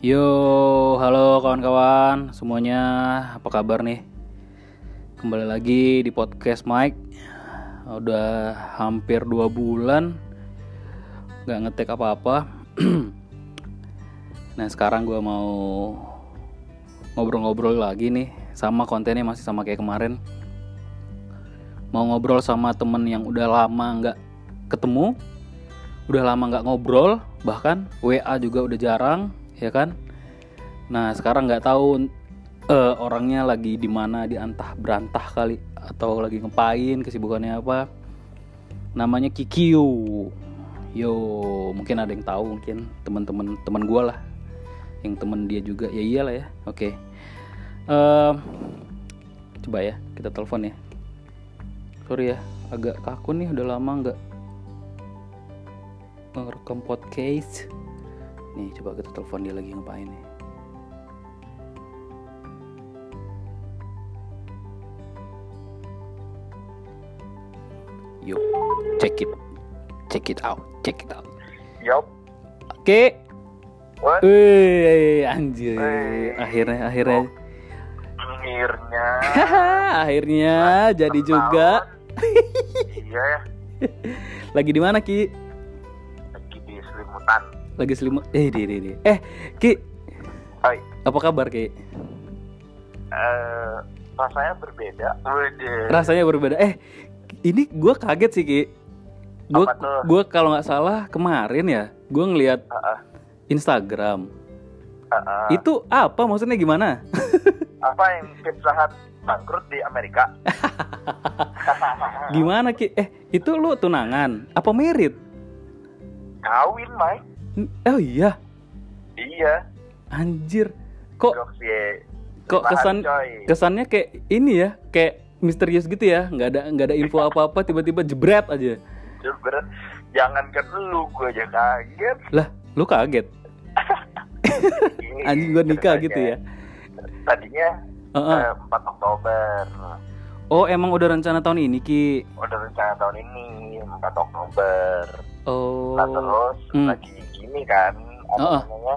Yo, halo kawan-kawan semuanya, apa kabar nih? Kembali lagi di podcast Mike. Udah hampir dua bulan nggak ngetek apa-apa. nah sekarang gue mau ngobrol-ngobrol lagi nih, sama kontennya masih sama kayak kemarin. Mau ngobrol sama temen yang udah lama nggak ketemu, udah lama nggak ngobrol, bahkan WA juga udah jarang ya kan? Nah sekarang nggak tahu uh, orangnya lagi di mana di antah berantah kali atau lagi ngapain kesibukannya apa. Namanya Kikiu yo mungkin ada yang tahu mungkin teman-teman teman gue lah. Yang teman dia juga ya iyalah ya oke. Okay. uh, coba ya kita telepon ya. Sorry ya agak kaku nih udah lama nggak ngerekam podcast Nih coba kita telepon dia lagi ngapain nih. Yuk, check it, check it out, check it out. Yup. Oke. What? Wih, anjir. Wih. Akhirnya, akhirnya, Akhirnya. akhirnya jadi juga. iya ya. Lagi di mana Ki? Lagi selimut. Eh, di, di, di. Eh, Ki, Hai. apa kabar Ki? Eh, rasanya berbeda. Wede. rasanya berbeda eh ini gue kaget sih ki gue gue kalau nggak salah kemarin ya gue ngelihat Heeh. Instagram Heeh. itu apa maksudnya gimana Apa yang Pizza Hut bangkrut di Amerika? gimana ki eh itu lu tunangan apa merit Kawin, Mike. Oh iya Iya. anjir kok kok kesan coy. kesannya kayak ini ya kayak misterius gitu ya nggak ada nggak ada info apa apa tiba-tiba jebret aja Jebret. Jangan kan lu, gue aja kaget. lah lu kaget anjing gue nikah gitu ya Tadinya Heeh. eh, 4 Oktober. oh emang udah rencana tahun ini ki Udah rencana tahun ini 4 Oktober. oh Nah terus Hmm. lagi gini kan apa Heeh. namanya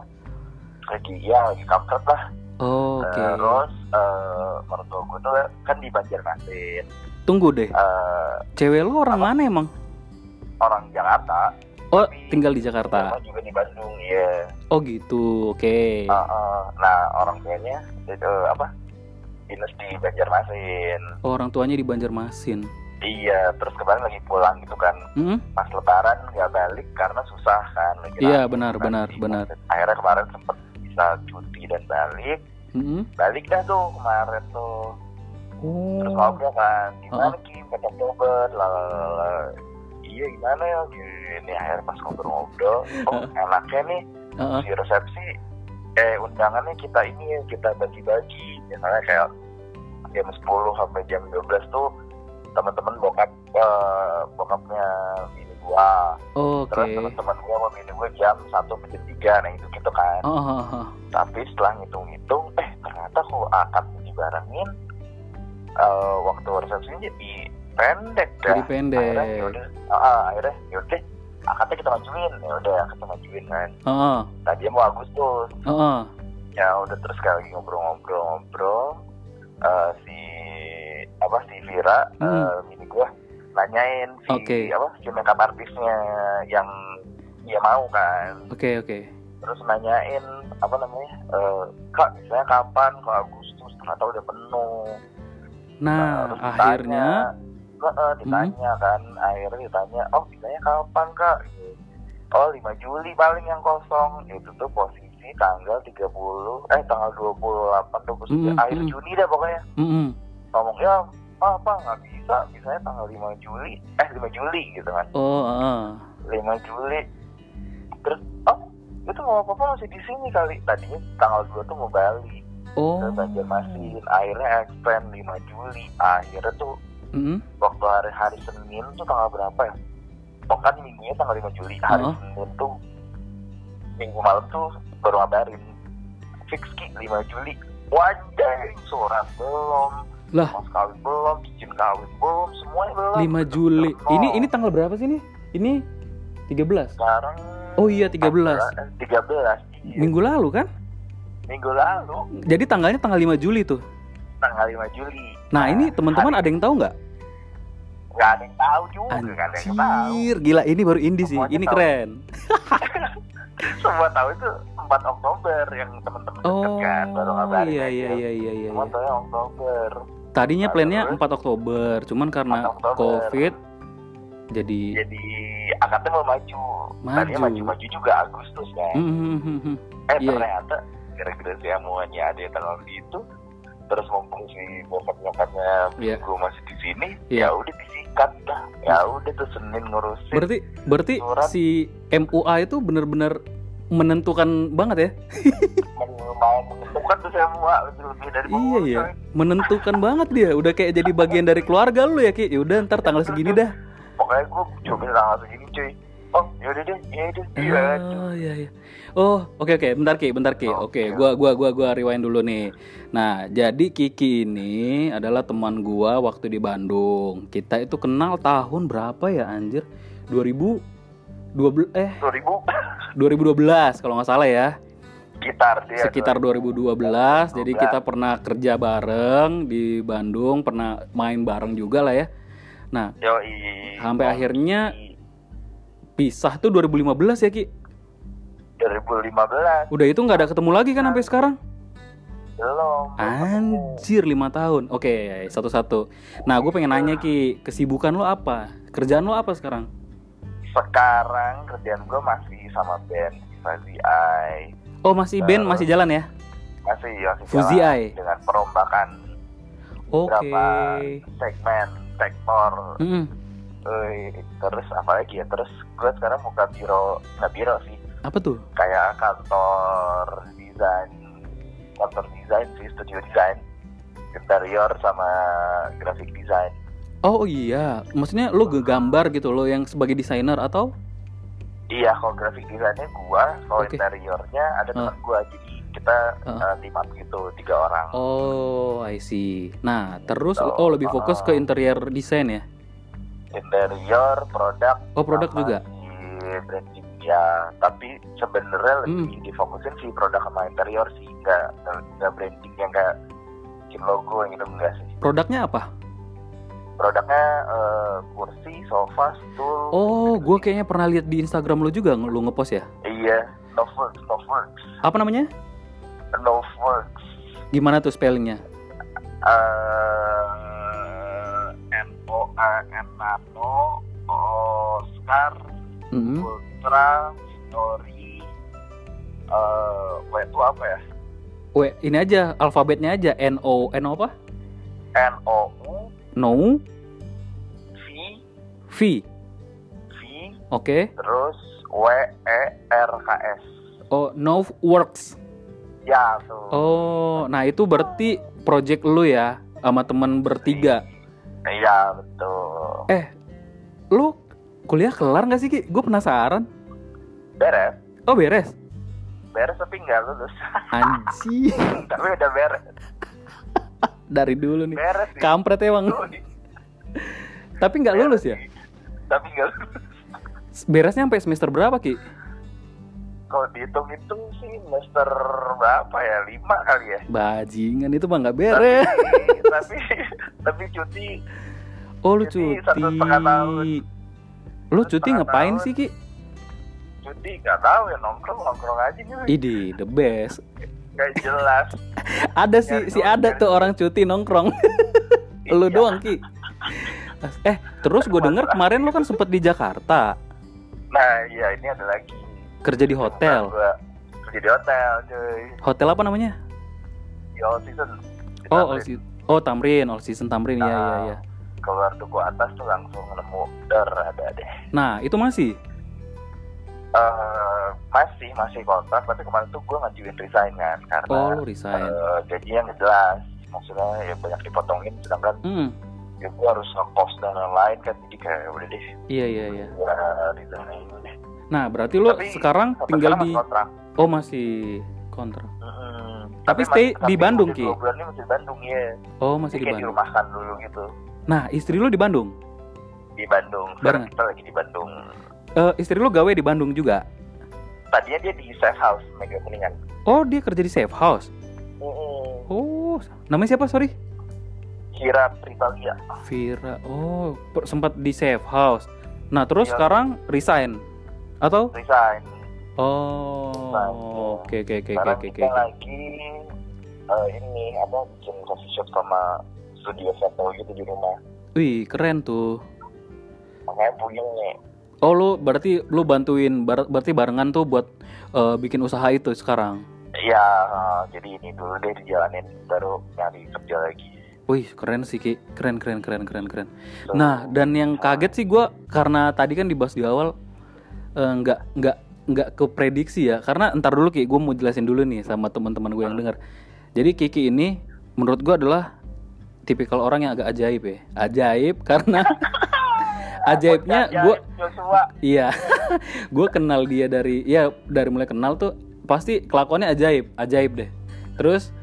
lagi ya lagi kampret lah Oh, Oke. terus eh mertua gue tuh kan di Banjarmasin Tunggu deh. eh Cewek lo orang mana emang? orang Jakarta Oh, Tapi- tinggal di Jakarta. juga di Bandung ya Oh gitu. Oke. nah orang tuanya itu apa dinas di Banjarmasin Oh, orang tuanya di Banjarmasin. Iya terus kemarin lagi pulang gitu kan Hmm? pas lebaran nggak balik karena susah kan lagi Iya, benar, kan benar, benar. Akhirnya kemarin sempet bisa cuti dan balik Hmm? balik dah tuh kemarin tuh terus Oh. ngobrol kan gimana ki empat Oktober lalala iya gimana ya gini akhirnya pas ngobrol-ngobrol oh enaknya nih Heeh. di resepsi eh undangannya kita ini ya kita bagi-bagi misalnya kayak jam 10 sampai jam 12 tuh teman-teman bokap eh, bokapnya bini gua Oke. terus teman-teman gua sama bini gua jam 1 sampai jam 3 nah itu gitu kan Oh, oh, oh. tapi setelah ngitung-ngitung eh ternyata kok akad dibarengin eh, waktu resepsinya jadi pendek dah Jadi pendek. akhirnya yaudah ah, ah, akhirnya yaudah akadnya kita majuin ya udah kita majuin kan Heeh. tadinya mau Agustus Heeh. ya udah terus kayak lagi ngobrol-ngobrol-ngobrol eh, si apa si Vira Hmm. eh, bini gua nanyain si Oke. apa si makeup artisnya yang dia mau kan. Oke, oke. terus nanyain apa namanya eh, kak misalnya kapan? Kok Agustus? Ternyata udah penuh. Nah, terus akhirnya ditanya, eh, eh, ditanya kan. Akhirnya ditanya oh bisanya kapan kak? Oh 5 Juli paling yang kosong. Itu tuh posisi tanggal 30 eh tanggal 28 29 Hmm, akhir hmm. Juni deh pokoknya. Mm ngomong ya apa apa nggak bisa. Misalnya tanggal 5 Juli. Eh 5 Juli gitu kan. Oh, heeh. 5 Juli. Terus oh itu mau apa apa masih di sini kali. Tadinya tanggal 2 tuh mau balik Oh. ke Banjarmasin. Akhirnya extend 5 Juli. Akhirnya tuh Mm-mm. waktu hari-hari Senin tuh tanggal berapa ya? Oh kan minggunya tanggal 5 Juli. Hari Heeh. Senin tuh minggu malam tuh baru ngabarin. Fix ki 5 Juli. Wajah surat belum Lah. kawin belum izin kawin belum semuanya belum 5 Juli. Ini ini tanggal berapa sih nih? Ini 13. sekarang Oh iya 13. 13 iya. Minggu lalu kan? minggu lalu Jadi tanggalnya tanggal 5 Juli tuh. tanggal 5 Juli Nah, ini teman-teman ada yang tahu nggak? nggak ada yang tahu juga nggak ada yang tahu Anjir, gila ini baru indie sih. Semuanya Ini tahu. keren. semua tahu itu 4 Oktober yang teman-teman Oh, kan baru ngabarin iya aja. iya iya iya iya. semua iya. tahu Oktober Tadinya plannya terus? 4 Oktober, cuman karena 4 Oktober. Covid jadi jadi akadnya mau maju tadinya Maju. maju maju juga Agustus kan Hmm, hmm, hmm, hmm. eh iya. ternyata gara-gara si amuannya ada tanggal itu terus mumpung si bokap nyokapnya Iya. gue masih di sini Iya. ya udah disikat dah ya udah tuh Senin ngurusin Berarti berarti Surat. si MUA itu bener-bener menentukan banget ya? lumayan menentukan tuh saya mau lebih, lebih dari Iya ya, coy. menentukan banget dia. Udah kayak jadi bagian dari keluarga lu ya Ki. Yaudah ntar tanggal segini dah. pokoknya gue coba tanggal segini cuy oh yaudah deh iya deh iya Oh iya iya. Oh oke oke, bentar Ki, bentar Ki. Oh, Oke, iya. gua gua gua gua rewind dulu nih. Nah, jadi Kiki ini adalah teman gua waktu di Bandung. Kita itu kenal tahun berapa ya anjir? 2012 eh 2000 2012 kalau nggak salah ya. sekitar dia Sekitar 2012. 2012. Jadi kita pernah kerja bareng di Bandung, pernah main bareng juga lah ya. Nah, Yoi. Sampai akhirnya- pisah tuh 2015 ya Ki. 2015 Udah itu nggak ada ketemu lagi kan sampai sekarang? belum. Anjir lima tahun. Oke satu-satu. Nah gue pengen nanya ki kesibukan lo apa? Kerjaan lo apa sekarang? Sekarang kerjaan gue masih sama band Fuzzy Eye Oh masih band masih jalan ya? masih masih Fuzzy jalan Eye. dengan perombakan Oke. berapa segmen sektor Mm-mm. Eh, terus apa lagi ya terus gue sekarang buka biro nggak biro sih Apa tuh? kayak kantor desain kantor desain sih studio desain interior sama graphic design Oh iya, maksudnya lo gambar gitu lo yang sebagai desainer atau? iya kalau graphic desainnya gua kalau Oke. interiornya ada Ah. teman gua jadi kita uh, up gitu tiga orang Oh I see. Nah terus Oh, oh lebih fokus ke ah. interior desain ya? interior produk Oh produk juga. branding ya tapi sebenarnya Hmm. lebih difokusin si produk sama interior sih nggak nggak branding yang kayak bikin logo yang gitu enggak sih Produknya apa? Produknya eh, kursi sofa stool Oh, gue kayaknya pernah lihat di Instagram lo juga lo ngepost ya. iya Noveworks Noveworks Apa namanya? Noveworks Gimana tuh spellingnya? eh N O A N Nano Oscar Mm-mm. Ultra Story eh W itu apa ya W ini aja alfabetnya aja N O N O apa? N O U No V V. V Oke. terus W E R K S Oh, No Works. ya tuh Oh, nah itu berarti project lu ya sama temen bertiga. iya betul Lu kuliah kelar gak sih Ki? Gue penasaran. beres Oh beres. beres tapi nggak lulus Anjir. tapi udah beres Dari dulu nih. beres sih Kampret emang. Tapi nggak lulus ya? tapi nggak lulus Beresnya sampai semester berapa Ki? kalau dihitung-hitung sih semester berapa ya lima kali ya Bajingan itu mah nggak beres. tapi tapi cuti Oh lu Cuti cuti. satu setengah tahun. Lu Satu cuti ngapain tahun. sih Ki? cuti nggak tahu ya nongkrong nongkrong aja gitu Idi the best. Nggak jelas Ada sih si ada tuh orang cuti nongkrong. lu Iya. doang Ki. Eh terus gue denger kemarin lu kan sempet di Jakarta nah iya ini ada lagi kerja di hotel. Kerja di hotel cuy Hotel apa namanya? di all season Di Oh, all season. Oh, Tamrin, All Season Tamrin. Iya, iya, iya. keluar duku atas tuh langsung nemu der ada deh Nah, itu masih. Eh, masih masih kontrak tapi kemarin tuh gue ngajuin resign kan karena Oh, lu resign. eh, gajinya nggak jelas maksudnya ya banyak dipotongin sedangkan Hmm. ya gue harus ngekos dan lain-lain kan jadi kayak udah deh Iya, iya, iya. resign deh Nah, berarti lu Tapi sekarang tinggal di masih kontrak Oh, masih kontrak. Mm-mm. Tapi masih- stay tapi di Bandung, masih Ki? dua bulan ini masih di Bandung ya Oh, masih Jadi di Bandung. dirumahkan dulu gitu Nah, istri lu di Bandung. di Bandung sekarang kita lagi di Bandung Eh, istri lu gawe di Bandung juga. tadinya dia di safe house Mega Kuningan Oh, dia kerja di safe house. Mm-mm. Oh, namanya siapa? Sorry. Kira Pribalia Vira. Oh, sempat di safe house. Nah, terus Iya. sekarang resign atau? resign Oh, oke oke oke oke oke. oke. lagi eh, ini apa bikin coffee shop sama studio foto gitu di rumah Wih, keren tuh. makanya puyeng nih Oh, lu berarti lu bantuin bar- berarti barengan tuh buat eh, bikin usaha itu sekarang. Iya, eh, jadi ini dulu deh dijalanin baru nyari kerja lagi. Wih, keren sih Ki. Keren keren keren keren keren. So, Nah, dan yang kaget sih gua karena tadi kan dibahas di awal eh, nggak nggak nggak ke prediksi ya. Karena entar dulu Ki, gue mau jelasin dulu nih sama teman-teman gue yang dengar. Jadi Kiki ini menurut gua adalah tipikal orang yang agak ajaib ya. Ajaib karena ajaibnya Ajaib, gue Iya, gue kenal dia dari ya dari mulai kenal tuh pasti kelakuannya ajaib, ajaib deh. Terus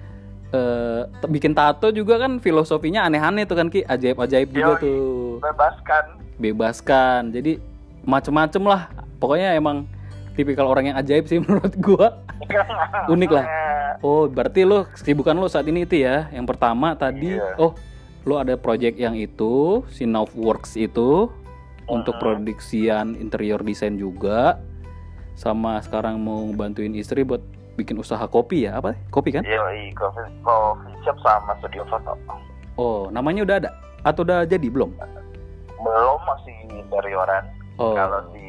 eh, t- bikin tato juga kan filosofinya aneh-aneh tuh kan ki, ajaib-ajaib juga Yoi. tuh, bebaskan. bebaskan. Jadi macem-macem lah, pokoknya emang tipikal orang yang ajaib sih menurut gue. Unik lah. Oh, berarti lo kesibukan lo saat ini itu ya. Yang pertama tadi, Iya. oh lo ada project yang itu, si Works itu untuk produksian interior desain juga. Sama sekarang mau bantuin istri buat bikin usaha kopi ya apa? Kopi kan? Yoi, coffee, coffee shop sama studio foto. oh namanya udah ada? Atau udah jadi? Belum? Belum masih dari orang. oh. Kalau di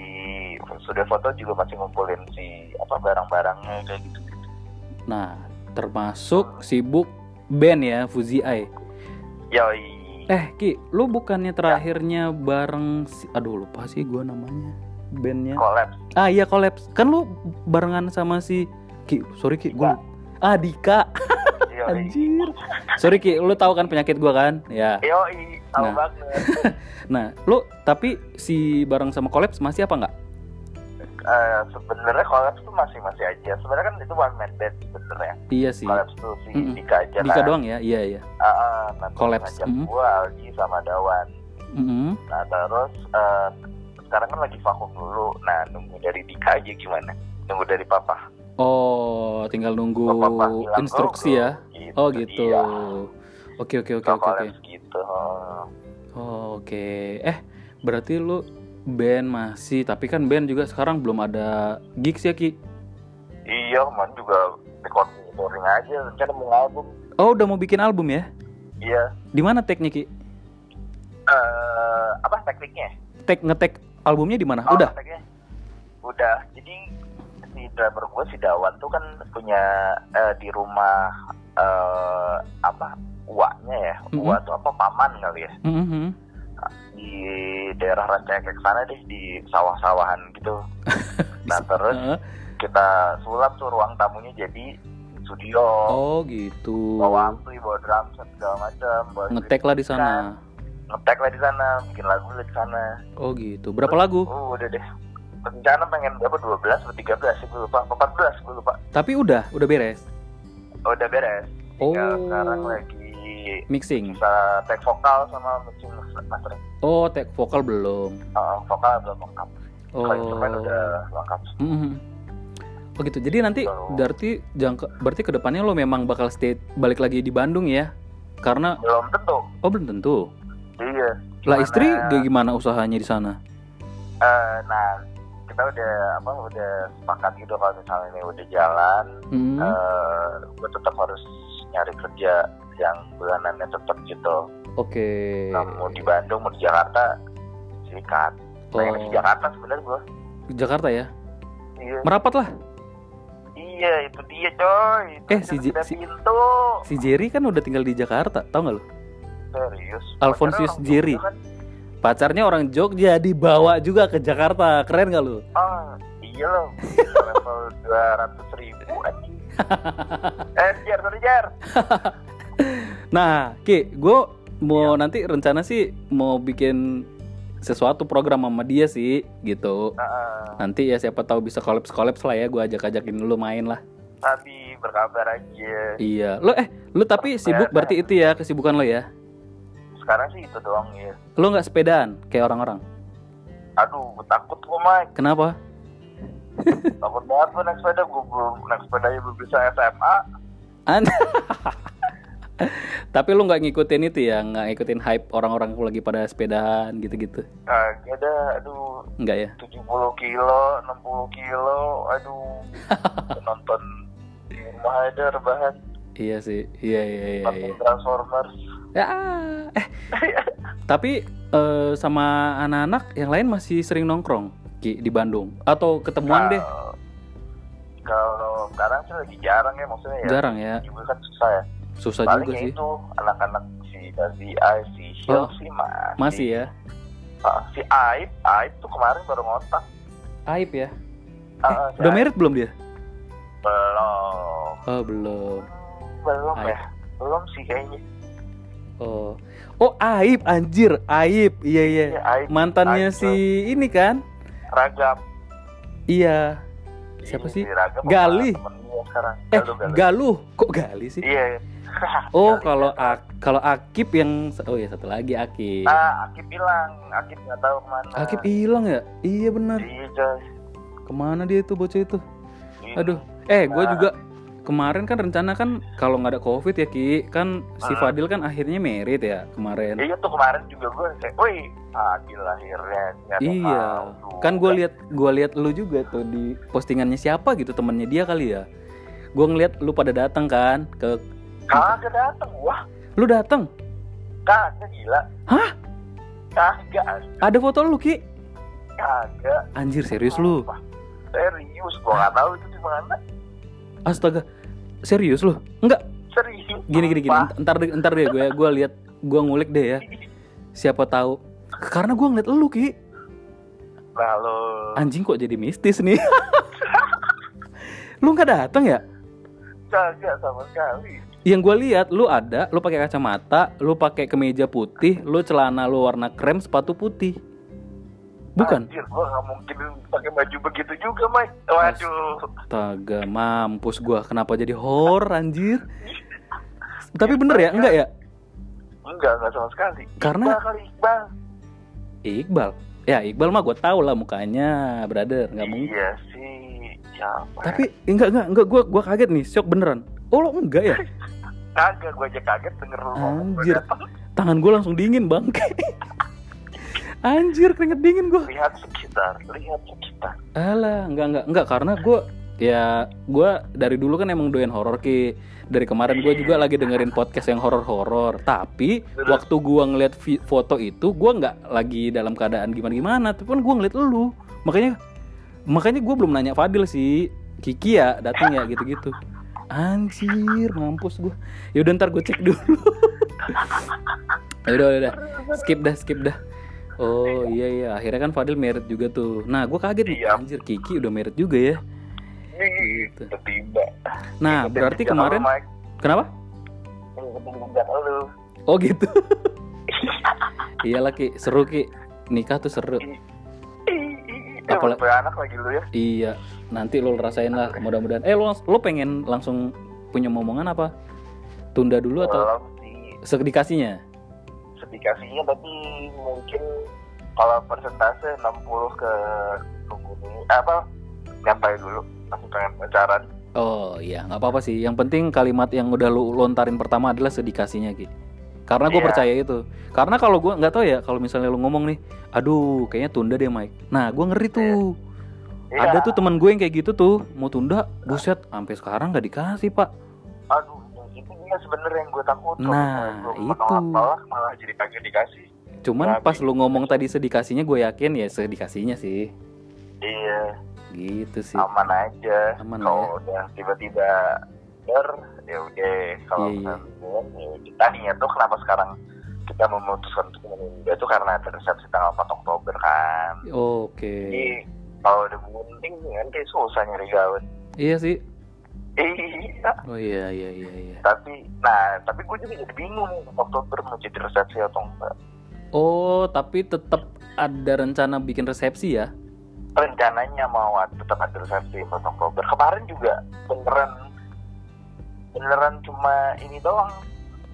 studio foto juga masih ngumpulin si apa barang-barangnya kayak gitu. nah termasuk sibuk band ya Fuzi Ai. Yoi. Eh Ki lu bukannya terakhirnya bareng si aduh lupa sih gua namanya bandnya. Collab. ah iya kolaps kan lu barengan sama si Ki sorry Ki gua ah Dika. Anjir. Sorry Ki lu tahu kan penyakit gua kan? Ya. Yoi, tahu Nah. banget. Nah, lu tapi si bareng sama Collapse masih apa nggak? Eh, sebenarnya collab tuh masih masih aja. Sebenarnya kan itu one man band sebenarnya. Iya sih. Collab tuh si Mm-mm. Dika aja Dika kan. doang ya? Iya, iya. Nah, terus Collapse, ngajak mm. gua Algi sama Dawan. Mm-mm. Nah terus eh, sekarang kan lagi vakum dulu. Nah nunggu dari Dika aja gimana? Nunggu dari Papa. Oh, tinggal nunggu Papa bilang instruksi ya. go. Gitu, Oh, gitu. Iya. Oke, oke, oke, oke, gitu. oh. Oh, oke. Eh, berarti lu band masih, tapi kan band juga sekarang belum ada gigs ya, Ki? Iya, kemarin juga recording recording aja. Rencana mau album. Oh, udah mau bikin album ya? Iya. Di mana teknik, Ki? Eh, apa tekniknya? Tek ngetek albumnya di mana? Oh, Udah. tekniknya? Udah. Jadi si drummer gue si Dawan tuh kan punya eh, di rumah eh apa uaknya ya Mhm. uak tuh apa paman kali ya Mhm. Di daerah Rancaikek sana deh di sawah-sawahan gitu nah terus kita sulap tuh ruang tamunya jadi studio Oh, gitu. bawa ampli bawa drum set segala macam Ngetek lah di Kan. sana. ngetek lah di sana bikin lagu lah di sana Oh, gitu. Berapa lagu? oh udah deh rencana pengen berapa 12 atau 13 sih gue lupa apa 14 gue lupa Tapi udah, udah beres. oh, udah beres tinggal Oh. sekarang lagi Mixing. bisa take vokal sama mixing mastering Oh, tag vokal belum. Uh, vokal belum lengkap Oh. kalau instrumen udah lengkap Mhm. Oh gitu. Jadi nanti So- berarti jangka berarti ke depannya lo memang bakal stay balik lagi di Bandung ya? Karena belum tentu oh belum tentu. iya Lah istri gimana usahanya di sana? Eh, nah kita udah apa udah sepakat gitu kalau misalnya ini udah jalan Hmm. eh gue tetap harus nyari kerja yang bulanannya tetap gitu Oke. nah, mau di Bandung mau di Jakarta sikat pengen di Oh, Jakarta sebenarnya gue Jakarta ya? iya Merapat lah. iya itu dia coy itu Eh, dia si J- si- pintu Si Jerry kan udah tinggal di Jakarta, tau nggak lo? serius orang Jerry. Kan? Pacarnya orang Jogja dibawa juga ke Jakarta, keren gak lo? ah iya loh level dua ratus ribu anjing eh jar sorry jar Nah, Ki, gue mau nanti rencana sih mau bikin sesuatu program sama dia sih, gitu. Nah, Nanti ya siapa tahu bisa kolaps kolaps lah ya, gue ajak ajakin lu main lah. tapi berkabar aja Iya, lo eh, lu tapi sibuk berarti itu ya kesibukan lo ya? sekarang sih itu doang ya Lo nggak sepedaan kayak orang-orang? aduh gue takut gue Mike Kenapa? takut banget gue naik sepeda gue belum naik sepeda aja belum bisa SMA An- Tapi lu nggak ngikutin itu ya, nggak ngikutin hype orang-orang lagi pada sepedaan gitu-gitu. kagak ada aduh Enggak ya? 70 kilo 60 kilo aduh nonton rumah aja rebahan Iya sih, iya iya iya. nonton iya. Transformers Ya, eh. Tapi eh, sama anak-anak yang lain masih sering nongkrong Ki, di Bandung atau ketemuan deh? Kalau- kalau sekarang sih lagi jarang ya maksudnya ya Jarang ya, juga kan susah ya susah paling juga ya sih. itu anak-anak si si Aib si Shil Oh, sih masih Masih ya, Ah, si Aib Aib tuh kemarin baru ngontak aib ya. Ah, si Udah Aib merit belum dia? belum Oh belum. belum Aib. ya belum sih kayaknya Oh, oh aib anjir, aib. Iya iya. Iya, Aib Mantannya Aib si ini kan? Ragam Iya. Siapa Ini sih? Gali. sekarang Eh, Galuh, Galuh. Galuh. Kok Gali sih? iya Oh, Gali. kalau Ak- kalau Akip yang oh ya satu lagi Akip. ah Akib bilang Akib nggak tahu ke mana Akip hilang ya? Iya benar. iya coy Ke mana dia itu bocah itu? Aduh. Eh, gue Nah. juga kemarin kan rencana kan kalau nggak ada covid ya Ki, kan si Ah. Fadil kan akhirnya merit ya kemarin. Iya tuh kemarin juga gue kayak, wih, Adil akhirnya. Iya. tahu Kan gue juga." lihat gue lihat lu juga tuh di postingannya siapa gitu temennya dia kali ya. Gue ngeliat lu pada datang kan ke kagak dateng, wah, lu datang. kagak gila. Hah? Kagak, Ada foto lu Ki? kagak. Anjir serius lu. Serius, gue nggak tahu itu di mana. Astaga. Serius lu? Enggak. Serius. Gini gini gini. Ntar deh- ntar deh gue gue lihat gue ngulik deh ya. Siapa tahu. Karena gue ngeliat lu Ki. Lalu, Anjing kok jadi mistis nih. lu nggak datang ya? kagak sama sekali. Yang gue lihat lu ada, lu pakai kacamata, lu pakai kemeja putih, lu celana lu warna krem, sepatu putih. Bukan? Anjir, gue nggak mungkin pakai baju begitu juga, Mike. Waduh. Astaga, mampus gua. Kenapa jadi horor anjir? Tapi bener ya, enggak ya? Enggak, enggak sama sekali. Karena- Iqbal kali Iqbal. Iqbal. Ya, Iqbal mah gue tau lah mukanya, brother. Nggak mungkin. Iya sih. Siapa? Tapi enggak enggak enggak gua gua kaget nih, shock beneran. Oh, lo enggak ya? Kagak, gue aja kaget denger lu Anjir. Tangan gue langsung dingin, Bangke. Anjir, keringet dingin gua. lihat sekitar lihat sekitar Alah, enggak enggak enggak karena gue ya gue dari dulu kan emang doyan horor ki. Dari kemarin gue juga lagi dengerin podcast yang horor-horor. Tapi Terus? waktu gue ngeliat foto itu, gue nggak lagi dalam keadaan gimana-gimana. Tapi kan gue ngeliat lu. Makanya makanya gue belum nanya Fadil sih. Kiki ya datang ya gitu-gitu. Anjir, mampus gue. Yaudah ntar gue cek dulu. Yaudah, udah, skip dah, skip dah. Oh iya iya, akhirnya kan Fadil merit juga tuh. Nah, gue kaget nih, Iya. anjir Kiki udah merit juga ya. Gitu. tiba Nah, berarti kemarin kenapa? Oh gitu. Iyalah Ki, seru Ki. Nikah tuh seru. Apalagi anak lagi lu ya Iya, nanti lo rasain lah mudah-mudahan. Eh lo lo pengen langsung punya momongan apa? Tunda dulu atau sih sedikasinya? sedikasinya tapi mungkin kalau persentase 60 ke tunggu apa nyantai dulu masih pengen pacaran Oh iya, nggak apa-apa sih. Yang penting kalimat yang udah lu lontarin pertama adalah sedikasinya Ki. Karena gue Iya. percaya itu. Karena kalau gue nggak tahu ya, kalau misalnya lu ngomong nih, aduh, kayaknya tunda deh Mike. Nah, gue ngeri tuh. Iya, Ada tuh temen gue yang kayak gitu tuh, mau tunda, buset, sampai sekarang nggak dikasih pak. aduh itu dia sebenarnya yang gue takut Nah, itu. malah malah jadi kagak dikasih Cuman Tapi- pas lu ngomong tadi sedikasinya, gue yakin ya sedikasinya sih. iya Gitu sih. aman aja Aman kalau udah tiba-tiba ber ya udah kalau Iya, iya. belum, ya tadinya tuh kenapa sekarang kita memutuskan untuk menunda tuh karena resepsi tanggal 4 Oktober kan Oke. jadi kalau udah bunting nanti susah nyari gaun Iya sih. iya Oh iya iya iya iya. tapi nah tapi gue juga jadi bingung Oktober mau jadi resepsi atau enggak Oh, tapi tetap ada rencana bikin resepsi ya? rencananya mau tetap ada resepsi 4 Oktober kemarin juga beneran beneran cuma ini doang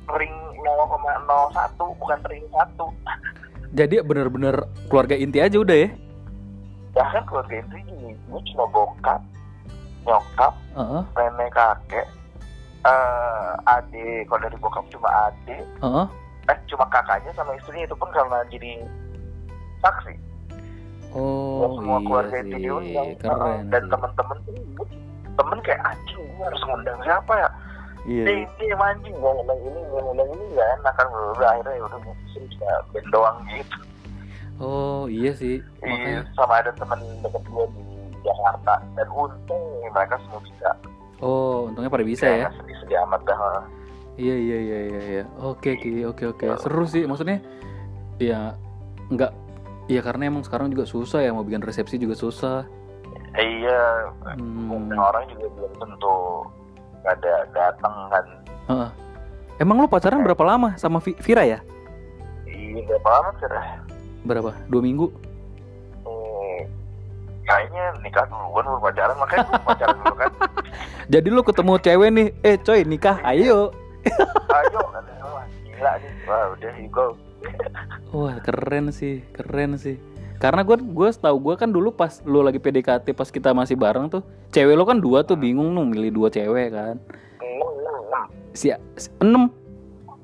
ring 0,01 bukan ring 1 Jadi bener-bener keluarga inti aja udah ya? Bahkan keluarga inti gini gue cuma bokap nyokap Heeh, nenek kakek eh adik kalau dari bokap cuma adik heeh. eh cuma kakaknya sama istrinya itu pun karena jadi saksi Oh semua keluarga iya itu sih, diundang keren. dan sih. temen-temen tuh temen kayak anjing harus ngundang siapa ya Iya. ini ini yang anjing gue ngundang ini gue ngundang ini gak enak kan udah akhirnya ya udah mutusin cuma band doang gitu Oh iya sih. Iya, Makanya. sama ada temen deket gue di Jakarta dan untung mereka semua bisa Oh untungnya pada bisa ya. Nggak sedih-sedih amat dah Iya iya iya iya. iya. Oke Ki, oke oke. Oh. Seru sih. Maksudnya ya nggak. Ya karena emang sekarang juga susah ya mau bikin resepsi juga susah. Iya Hmm. orang juga belum tentu ada datang kan Heeh. Emang lu pacaran berapa lama sama Vi- Vira ya? iya berapa lama Dah? Berapa? Dua minggu? Hmm, kayaknya nikah duluan baru pacaran makanya gue pacaran dulu kan Jadi lu ketemu cewek nih, eh coy nikah, ayo. ayo kata wah gila nih wah udah you go Wah keren sih, keren sih. Karena gue gue tahu gue kan dulu pas lu lagi PDKT pas kita masih bareng tuh, cewek lo kan dua tuh bingung nu milih dua cewek kan. Si si- enam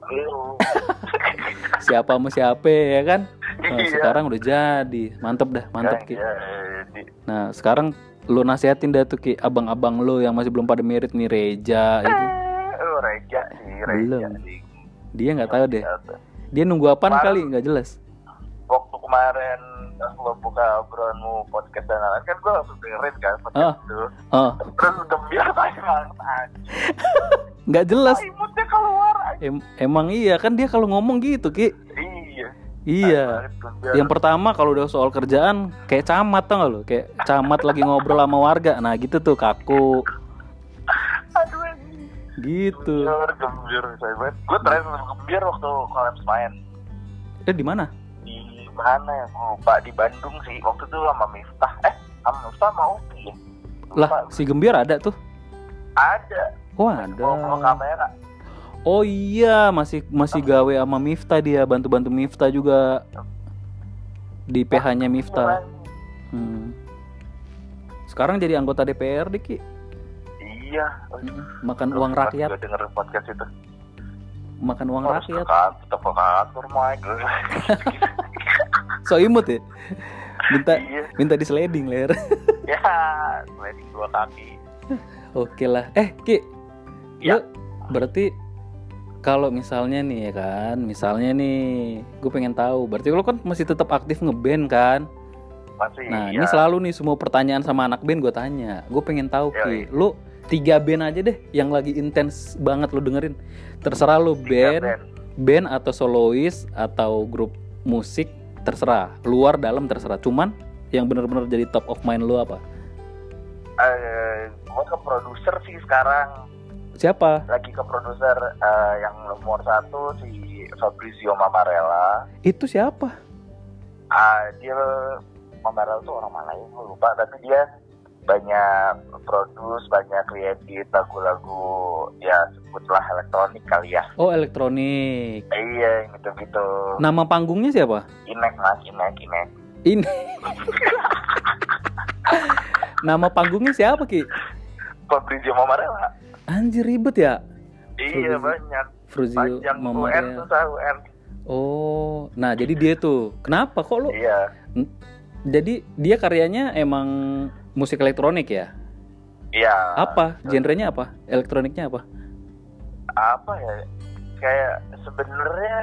siapa sama siapa ya kan? Nah, Iya. sekarang udah jadi, mantep dah, mantep Kan, ki. ya, di- Nah sekarang lu nasihatin dah tuh ki abang-abang lu yang masih belum pada merit nih Reja itu, Oh, Reja sih, Reja Belum. dia nggak tahu deh. Iya. Dia nunggu apaan Kemarin- kali nggak jelas. Waktu kemarin lo buka obrolanmu podcast dan lain kan gue langsung dengerin kan podcast Ah. itu. Oh Terus gembira banget nggak jelas. Imutnya keluar. Em- emang iya kan dia kalau ngomong gitu ki. Iya. Yang pertama kalau udah soal kerjaan kayak camat tau gak lo? Kayak camat lagi ngobrol sama warga. Nah gitu tuh kaku. Aduh. Gitu. Gembir, gembir. Gue terakhir gembir waktu kolaps main Eh di mana? di mana ya? Gue lupa di Bandung sih. Waktu itu sama Miftah. Eh, sama Miftah sama Upi ya? Lah si Gembir ada tuh. ada. Oh ada. kamera. Oh iya masih masih gawe sama Miftah dia bantu-bantu Miftah juga di PH-nya Miftah. Hmm. Sekarang jadi anggota DPR Ki. Iya. Makan uang rakyat, Gue denger podcast itu. makan uang Harus rakyat. tetap ke kantor, Mike. So imut ya. Minta iya. minta di sliding ler. Ya, sliding dua kaki. Oke lah. Eh, Ki. Ya. Lu berarti kalau misalnya nih ya kan, misalnya nih, gue pengen tahu. Berarti lo kan masih tetap aktif ngeband kan? Masih Nah, iya. ini selalu nih semua pertanyaan sama anak band gue tanya. Gue pengen tahu Yoi. Ki, lu tiga band aja deh yang lagi intens banget lo dengerin. Terserah lu Tiga band, band atau solois atau grup musik terserah. Luar dalam terserah. Cuman yang bener-bener jadi top of mind lu apa? Eh, gue ke produser sih sekarang. Siapa? Lagi ke produser eh, yang nomor satu si Fabrizio Mamarella. Itu siapa? Ah, dia Mamarella tuh orang mana ya? Gue lupa. Tapi dia banyak produce, banyak kreatif lagu-lagu ya sebutlah elektronik kali ya. Oh, elektronik. Eh, iya, gitu-gitu. Nama panggungnya siapa? Inek mas, Inek, Inek. Ini. Nama panggungnya siapa Ki? Fabrizio Mamarella. Anjir ribet ya. Iya banyak. Fruzio Panjang UN Mamarel. susah UN. Oh, nah jadi dia tuh. Kenapa kok lu? Iya. Jadi dia karyanya emang musik elektronik ya? Iya. Apa? Genrenya apa? Elektroniknya apa? Apa ya? Kayak sebenarnya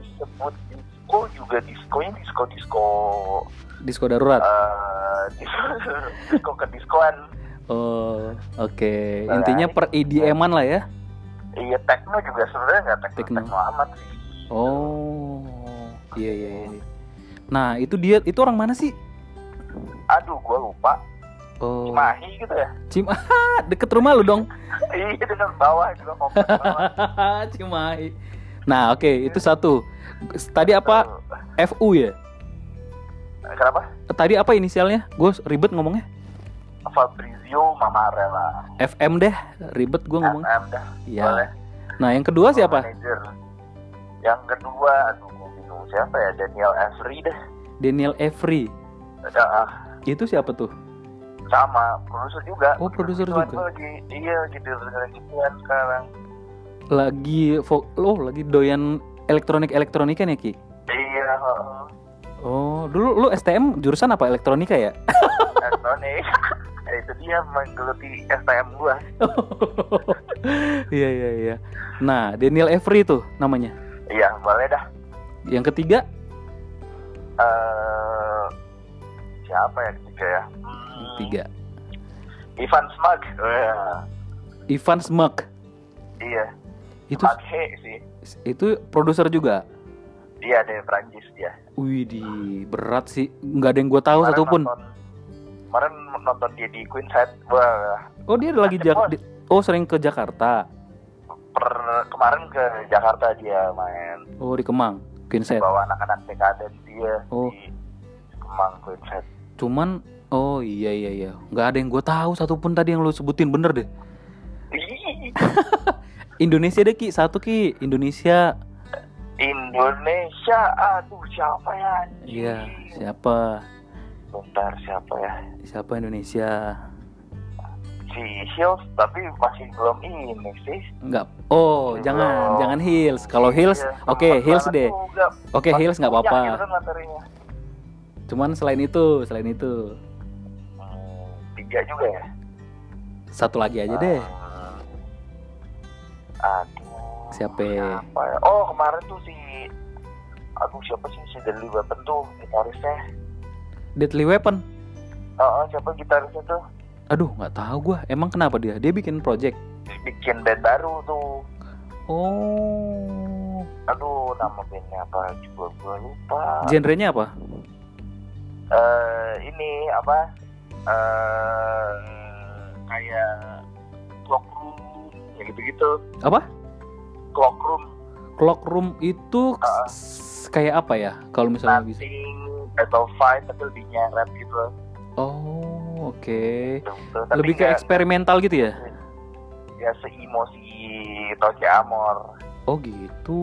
disebut disco juga disconya disco disco Disco darurat. eh disco, disco ke diskoan. Oh, oke. Nah, Intinya per EDM-an lah ya. Iya techno juga sebenarnya nggak techno, Techno. techno amat sih. Oh, iya iya. iya. Nah itu dia itu orang mana sih? Aduh, gua lupa. Oh, Cimahi gitu ya. Cima deket rumah lu dong. iya dengan bawah juga. Cimahi. Nah oke itu satu. Tadi apa? FU ya? Kenapa? Tadi apa inisialnya? Gue ribet ngomongnya. Fabrizio Mamarella. FM deh, ribet gue ngomong. FM dah. Iya. Nah yang kedua siapa? Manager. Yang kedua, aduh gua bingung siapa ya? Daniel Avery deh. Daniel Every. Ada ah, Itu siapa tuh? sama produser juga Oh, produser juga. lagi iya gitu dengerin gituan sekarang Lagi oh lagi doyan elektronik elektronika ya Ki? iya. Oh, dulu lu STM jurusan apa elektronika ya? elektronik Ya, dia menggeluti STM gua Iya iya iya. Nah, Daniel Avery tuh namanya. iya boleh dah Yang ketiga eh siapa ya ketiga ya Hmm, tiga. Ivan Smag Wah, Ivan Smek. iya Itu Smag He sih itu produser juga. dia dari Prancis dia Wih, di berat sih. Nggak ada yang gue tahu Kemarin satupun. nonton, kemarin nonton dia di Queen Set wah Oh, dia lagi Jak di- Oh, sering ke Jakarta. per kemarin ke Jakarta dia main Oh, di Kemang. Quinset. bawa anak-anak dekaden dia Oh. di Kemang Queen Set Cuman oh iya iya iya. Nggak ada yang gue tahu satupun tadi yang lu sebutin bener deh. Indonesia deh Ki, satu Ki. Indonesia. Indonesia aduh siapa ya? Iya, siapa? Bentar siapa ya Siapa Indonesia? si Hills tapi masih belum ini sih Enggak. Oh, Belum. jangan, jangan Hills. Kalau Hills, Iya, oke, sempet Hills deh. Oke, Masih Hills nggak apa-apa. gitu. Cuman selain itu, selain itu, Hmm, tiga juga ya satu lagi aja deh. Ah, aduh Siapa? siapa ya? oh kemarin tuh si aduh siapa sih si Deadly Weapon tuh gitarisnya Deadly Weapon. oh, oh, siapa gitarisnya tuh Aduh, nggak tahu gua. Emang kenapa dia? Dia bikin project. bikin band baru tuh Oh. aduh nama bandnya apa juga gue lupa Genrenya apa? eh ini apa eh kayak clockroom ya gitu-gitu Apa? clockroom Clock Room itu s- kayak apa ya? Kalau misalnya bisa. Atau fight tapi lebih nyeret gitu Oh, oke. gitu. Tapi Lebih ke eksperimental gitu ya? ya seemosi Toce Amor Oh gitu.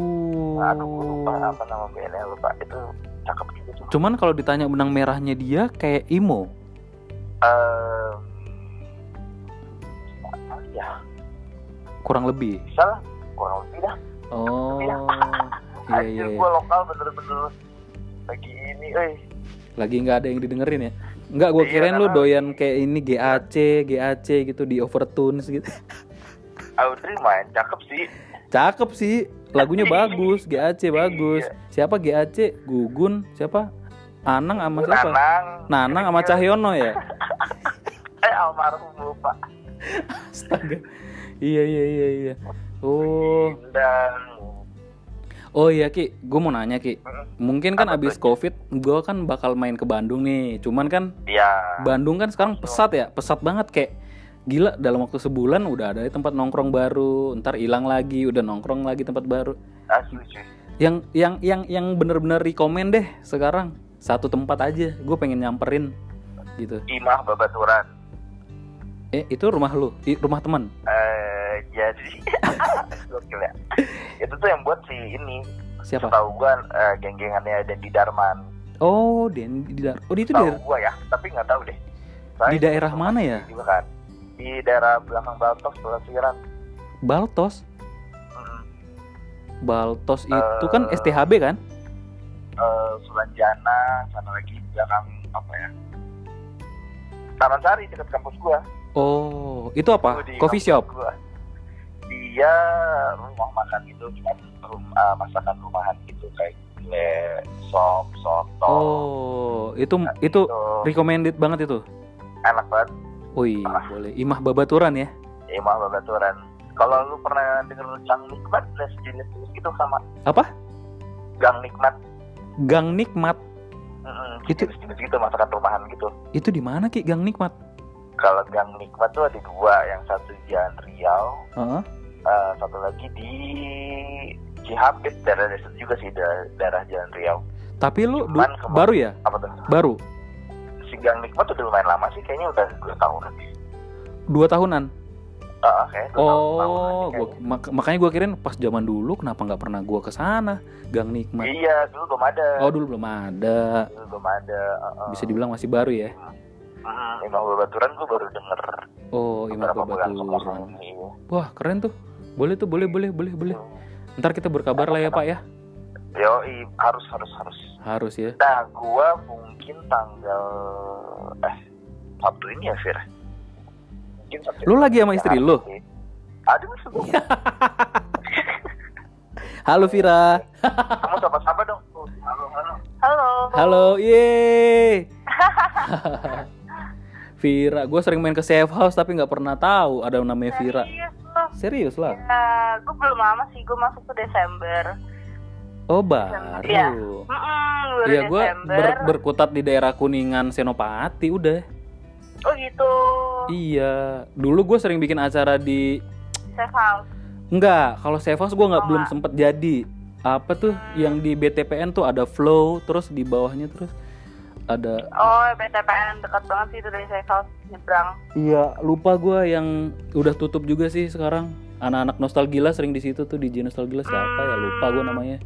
aduh lupa apa nama bandnya lupa itu cakep gitu tuh Cuman kalau ditanya benang merahnya dia kayak emo. Apa ya Kurang lebih. bisa lah kurang lebih dah Oh. Iya. Iya. gue lokal bener-bener lagi ini eh Lagi nggak ada yang didengerin ya? Nggak, gue Iya, kirain lu doyan kayak ini GAC, GAC gitu di overtunes gitu. Audrey main cakep sih Cakep sih, lagunya bagus, GAC bagus. Iya. Siapa GAC? Gugun, siapa? Anang sama siapa? Nanang Nanang sama Cahyono ya? eh almarhum lupa Astaga. Iya iya iya iya. Oh, dan oh iya Ki, gue mau nanya Ki. Mungkin kan Apa abis covid, gue kan bakal main ke Bandung nih. Cuman kan ya Bandung kan sekarang pesat ya, pesat banget. Kayak gila dalam waktu sebulan udah ada tempat nongkrong baru, ntar hilang lagi, udah nongkrong lagi tempat baru. asli cuy Yang yang yang yang bener-bener rekomend deh sekarang. Satu tempat aja, gue pengen nyamperin. Gitu. Imah Babaturan Eh itu rumah lu, I- rumah teman. eh jadi gokil ya itu tuh yang buat si ini Siapa? tahu gua eh, geng-gengannya Dendi Darman Oh, Den, di, da- oh di itu tahu gua ya tapi nggak tahu deh di daerah mana ya? juga kan di daerah belakang Baltos Pelasiran Baltos. hmm. Baltos itu kan. STHB kan? eh, Sulanjana sana lagi belakang apa ya Taman Sari dekat kampus gua Oh, itu apa? Coffee shop. gua. Dia rumah makan gitu cuma rum- eh, masakan rumahan gitu kayak gulai sop soto Oh, itu Nah, itu gitu. recommended banget itu. enak banget Wih, Ah. boleh. Imah Babaturan ya. Imah Babaturan kalau lu pernah denger gang nikmat dan sejenis jenis gitu sama Apa? gang nikmat Gang Nikmat. Mm-mm, Itu- jenis-jenis gitu masakan rumahan gitu Itu di mana Ki Gang Nikmat? kalau gang nikmat tuh ada dua yang satu di Jalan Riau Heeh. Eh, satu lagi di Cihapit daerah desa juga sih daerah, daerah Jalan Riau Tapi lu Cuman kema- baru ya? apa tuh Baru. si gang nikmat udah lumayan lama sih kayaknya udah dua tahunan Dua tahunan. Ah, kayak dua tahun- tahunan Oh, gua, mak- makanya gua kirain pas zaman dulu kenapa nggak pernah gua ke sana? Gang Nikmat. iya dulu belum ada Oh, dulu belum ada. dulu belum ada uh-uh. Bisa dibilang masih baru ya. Hmm, Imam Babaturan gue baru denger Oh, Imam Babaturan. Wah, keren tuh. Boleh tuh, boleh, boleh, boleh, boleh. Ntar kita berkabar lah ya, Pak ya. Yo, harus harus harus. Harus ya. Nah, gua mungkin tanggal eh Sabtu ini ya, Fir. Mungkin Sabtu. Lu lagi sama istri lu? Aduh, sebelum Halo Vira. kamu sapa-sapa dong. Halo, halo. Halo. Halo, yeay. Vira, gue sering main ke safe house tapi nggak pernah tahu ada namanya Vira. Serius lah. Ya, gue belum lama sih. Gue masuk ke Desember. Oh Iya. baru. Mm-mm, baru Iya, gue Desember. berkutat di daerah Kuningan Senopati udah. Oh gitu. Iya, dulu gue sering bikin acara di Safe house. Enggak, kalau safe house gue nggak Oh, belum sempet jadi. Apa tuh yang di BTPN tuh ada flow, terus di bawahnya terus ada Oh, BTPN dekat banget sih itu dari safe house nyebrang. Iya, lupa gua yang udah tutup juga sih sekarang. Anak-anak nostalgia sering di situ tuh di J nostalgia siapa ya? Lupa gua namanya.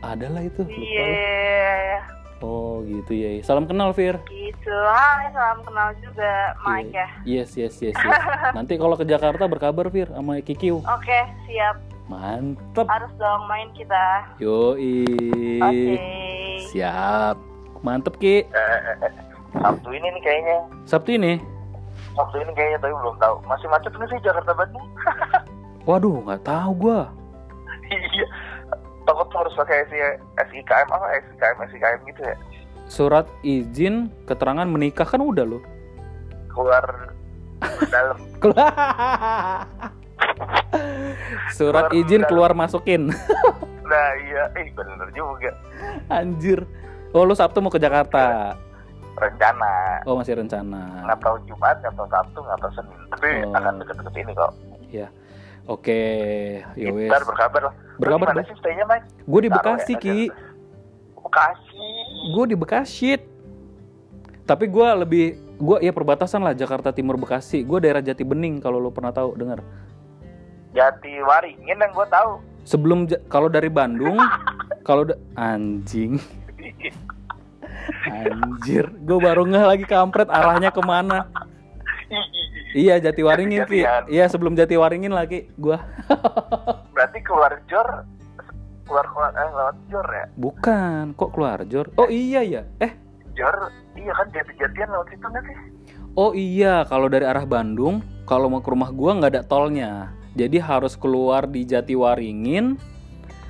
Ada lah itu, lupa. Iya. gua. Oh, gitu ya. Salam kenal, Fir. Gitu. Hai, salam kenal juga Mike ya. Yes, yes, yes, yes. Nanti kalau ke Jakarta berkabar, Fir, sama Kikiu. Oke, siap. Mantep. Harus dong main kita. Yoi. Oke. Siap. Mantep, Ki. Eh, eh, eh. Sabtu ini nih kayaknya. Sabtu ini. Sabtu ini kayaknya tapi belum tahu. Masih macet nggak sih Jakarta Bandung? Waduh, nggak tahu gua. iya. Takut harus pakai SI, SIKM apa? SIKM, SIKM gitu ya. Surat izin keterangan menikah kan udah loh. Keluar dalam. Surat Keluar izin dalam. keluar masukin. Nah iya, eh bener juga. Anjir. Oh, lu Sabtu mau ke Jakarta. Rencana. Oh, masih rencana. Nggak tahu Jumat, nggak tahu Sabtu, nggak tahu Senin. Tapi Oh. akan deket-deket ini kok. Oke, ya wes. Ntar berkabar lah. Berkabar Gimana dong. sih stay-nya, Mike? Gue di Taruh Bekasi, ya, Ki. Bekasi. Gue di Bekasi. Tapi gue lebih gue ya perbatasan lah Jakarta Timur Bekasi. Gue daerah Jati Bening kalau lo pernah tahu dengar. Jati Waringin yang gue tahu. Sebelum kalau dari Bandung, kalau da- anjing, anjir, gue baru ngeh lagi kampret arahnya ke mana. Iya Jatiwaringin Ki. Jati-jatian. Iya sebelum Jatiwaringin lagi gua. Berarti keluar Jor, keluar keluar eh lewat Jor ya? Bukan, kok keluar Jor? Oh iya ya. Eh, Jor, iya kan jati-jatian lewat situ nggak sih? oh iya kalau dari arah Bandung, kalau mau ke rumah gua nggak ada tolnya. Jadi harus keluar di Jatiwaringin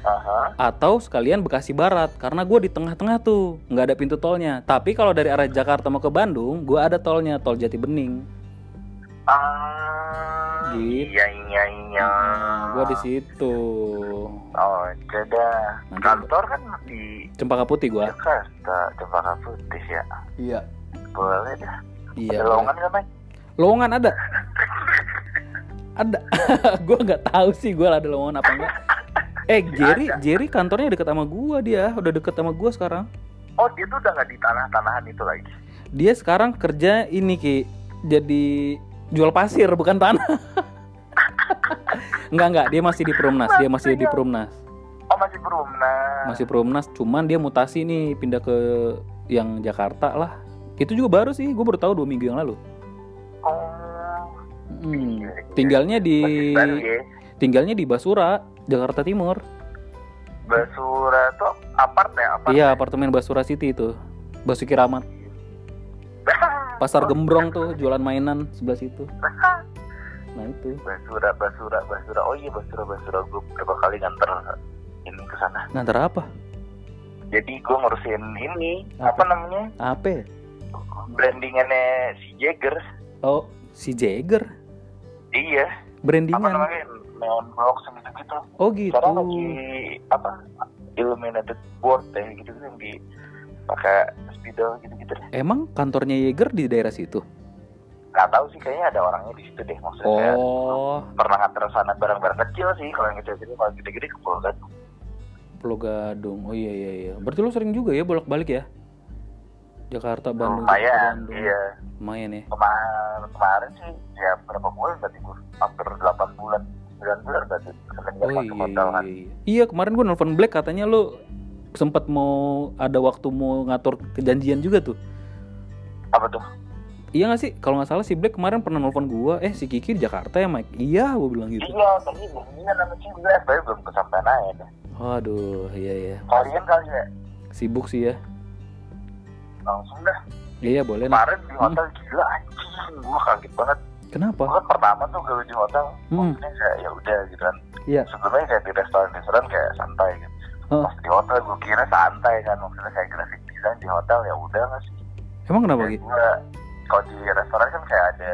Aha. atau sekalian Bekasi Barat karena gua di tengah-tengah tuh nggak ada pintu tolnya. Tapi kalau dari arah Jakarta mau ke Bandung, gua ada tolnya, tol Jati Bening. Ah, Gitu. iya iya iya. Gua di situ. Oh. Nanti- Kantor kan di Cempaka Putih gua. Jakarta, Cempaka Putih ya. Iya. Boleh dah. Iya. Ada lowongan nggak, Mike? Lowongan ada. ada. gua nggak tahu sih gua ada lowongan apa enggak. Eh, Jerry, Ada. Jerry kantornya deket sama gua dia, udah deket sama gua sekarang. Oh, dia tuh udah nggak di tanah-tanahan itu lagi. Dia sekarang kerja ini Ki, jadi jual pasir bukan tanah. enggak enggak, dia masih di Perumnas, dia masih di Perumnas. Oh, masih Perumnas. Masih Perumnas, cuman dia mutasi nih pindah ke yang Jakarta lah. Itu juga baru sih, gue baru tahu dua minggu yang lalu. Oh, Hmm. Tinggalnya di ya. Tinggalnya di Basura, Jakarta Timur. Basura tuh apart ya? Apart Iya, apartemen Basura City itu. Basuki Rahmat. Pasar Gembrong tuh, jualan mainan sebelah situ. Nah, itu. Basura, Basura, Basura. Oh iya Basura, Basura. Gue berapa kali nganter ini ke sana. Nganter apa? Jadi gue ngurusin ini Apa? apa, namanya Apa? ya? brandingannya si Jagger. Oh, si Jagger. Iya. Apa Brandingan. namanya neon box gitu gitu. Oh, gitu. Sekarang lagi apa illuminated board ya gitu gitu yang di pakai spidol gitu gitu deh. Emang kantornya Jaeger di daerah situ? Nggak tahu sih kayaknya ada orangnya di situ deh maksudnya. Oh, Pernah nganter sana barang-barang kecil sih kalau yang kecil-kecil kalau gede-gede ke Pulau Gadung. Pulau Gadung. Oh iya iya iya. Berarti lu sering juga ya bolak-balik ya? Jakarta, Bandung, Jakarta, Lumayan, Bandung. iya. Lumayan ya. Kemarin kemarin sih ya berapa bulan berarti gue hampir 8 bulan 9 bulan berarti Oh iya, hotel iya, kan. iya. Iya kemarin gue nelfon Black katanya lu sempat mau ada waktu mau ngatur kejanjian juga tuh. apa tuh Iya gak sih? Kalau nggak salah si Black kemarin pernah nelfon gua, eh si Kiki di Jakarta ya Mike? Iya, gua bilang gitu. iya tadi belum nama sih gue tapi belum kesampaian aja deh Waduh, iya iya. kalian kali ya Sibuk sih ya. langsung dah Iya boleh nah. kemarin di hotel gila anjing gue kaget banget Kenapa? gue kan pertama tuh gawe di hotel Hmm. maksudnya kayak ya udah gitu kan Iya. sebelumnya kayak di restoran restoran kayak santai gitu Hah. pas di hotel gue kira santai kan maksudnya kayak graphic design di hotel ya udah nggak sih Emang kenapa gitu? gue kalau di restoran kan kayak ada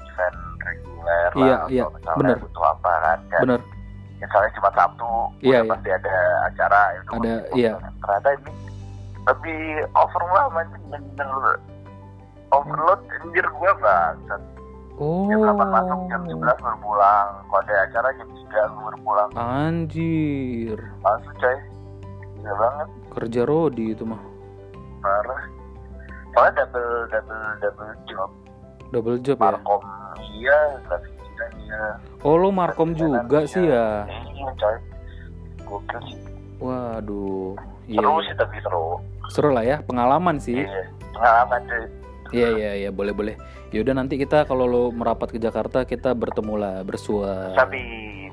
event reguler Iya, lah iya, atau misalnya bener. butuh apa kan kayak Bener. misalnya cuma Sabtu Iya, iya. pasti ada acara itu Ada, pasti iya. kan. ternyata ini lebih overwhelm anjing bener-bener overload anjir gue bangsat Oh. jam 8 masuk jam 11 baru pulang kalau ada acara jam 3 gue baru pulang Anjir. langsung coy gila banget Kerja Rodi itu mah. parah soalnya double double double job Double job ya. markom iya grafik design iya Oh lo Markom juga Iya. sih ya. iya coy gokil sih Waduh. Iya. seru sih tapi seru Seru lah ya, pengalaman sih. iya pengalaman cuy Iya iya iya boleh boleh. Yaudah nanti kita kalau lo merapat ke Jakarta kita bertemu lah bersua. tapi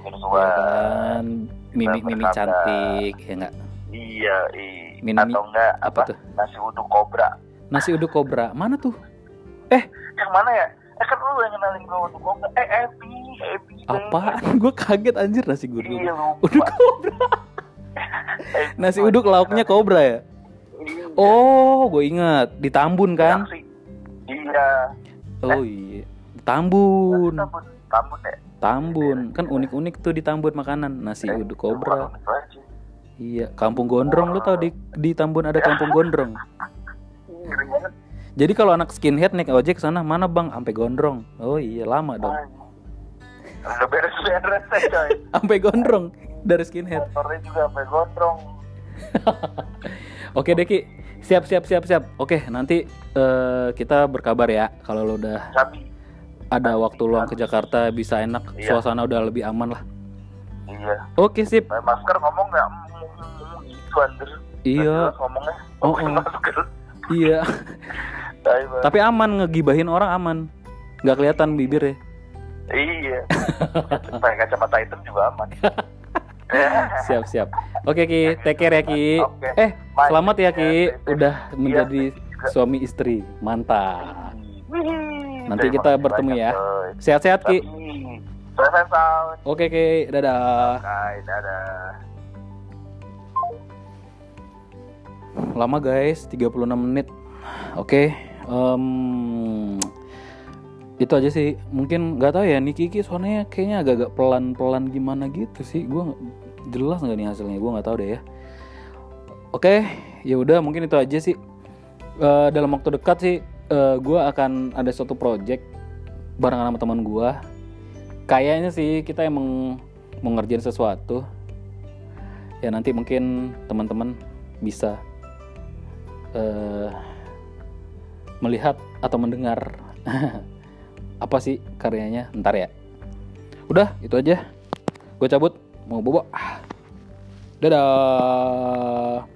Ya bersua kan, mimi mimi cantik ya enggak? iya iya Minum- atau enggak Apa apa, tuh? nasi uduk kobra Nasi uduk kobra mana tuh? yang mana ya eh kan lu yang kenalin gue uduk kobra eh Epi Epi Apaan? Gue kaget anjir nasi uduk. iya Uduk kobra. Nasi uduk lauknya kobra ya? Iya. Oh, gue ingat di Tambun kan? Taksi. Iya. Oh iya, Tambun, Tambun. Tambun ya? Tambun. Kan unik-unik tuh di Tambun makanan. Nasi Eh, uduk kobra. Iya, Kampung Gondrong lu tau di di Tambun ada Kampung Gondrong. Jadi kalau anak skinhead naik ojek sana mana bang? Sampai Gondrong. Oh iya lama dong. Udah beres-beres ya coy. Sampai Gondrong dari skinhead. Motornya juga sampai gondrong. Oke Deki, siap siap siap siap. Oke nanti eh, kita berkabar ya kalau lo udah Tapi ada waktu luang ke Jakarta bisa enak, Iya. suasana udah lebih aman lah. Iya Oke sip. Pakai masker ngomong gak gitu Iya, Nggak jelas ngomongnya Oh, oh. masker iya. Tapi aman ngegibahin orang aman. Nggak kelihatan bibir ya. Iya Pakai kacamata hitam juga aman Siap siap. Oke Ki, take care ya Ki. Oke. Eh, Bye. selamat ya Ki, Iya, udah iya, menjadi juga. suami istri. Mantap. Nanti kita bertemu ya. Sehat-sehat Ki. Oke Ki, dadah. Dadah Lama guys, 36 menit. Oke. em, itu aja sih. Mungkin nggak tahu ya nih Kiki soalnya kayaknya agak-agak pelan-pelan gimana gitu sih. Gua nggak- jelas nggak nih hasilnya. Gua nggak tahu deh ya. Oke, ya udah mungkin itu aja sih. Eh, dalam waktu dekat sih eh, gua akan ada suatu project barengan sama teman gua. Kayaknya sih kita emang mau ngerjain sesuatu. Ya nanti mungkin teman-teman bisa eh, melihat atau mendengar apa sih karyanya ntar ya udah itu aja gue cabut mau bobo Ah. dadah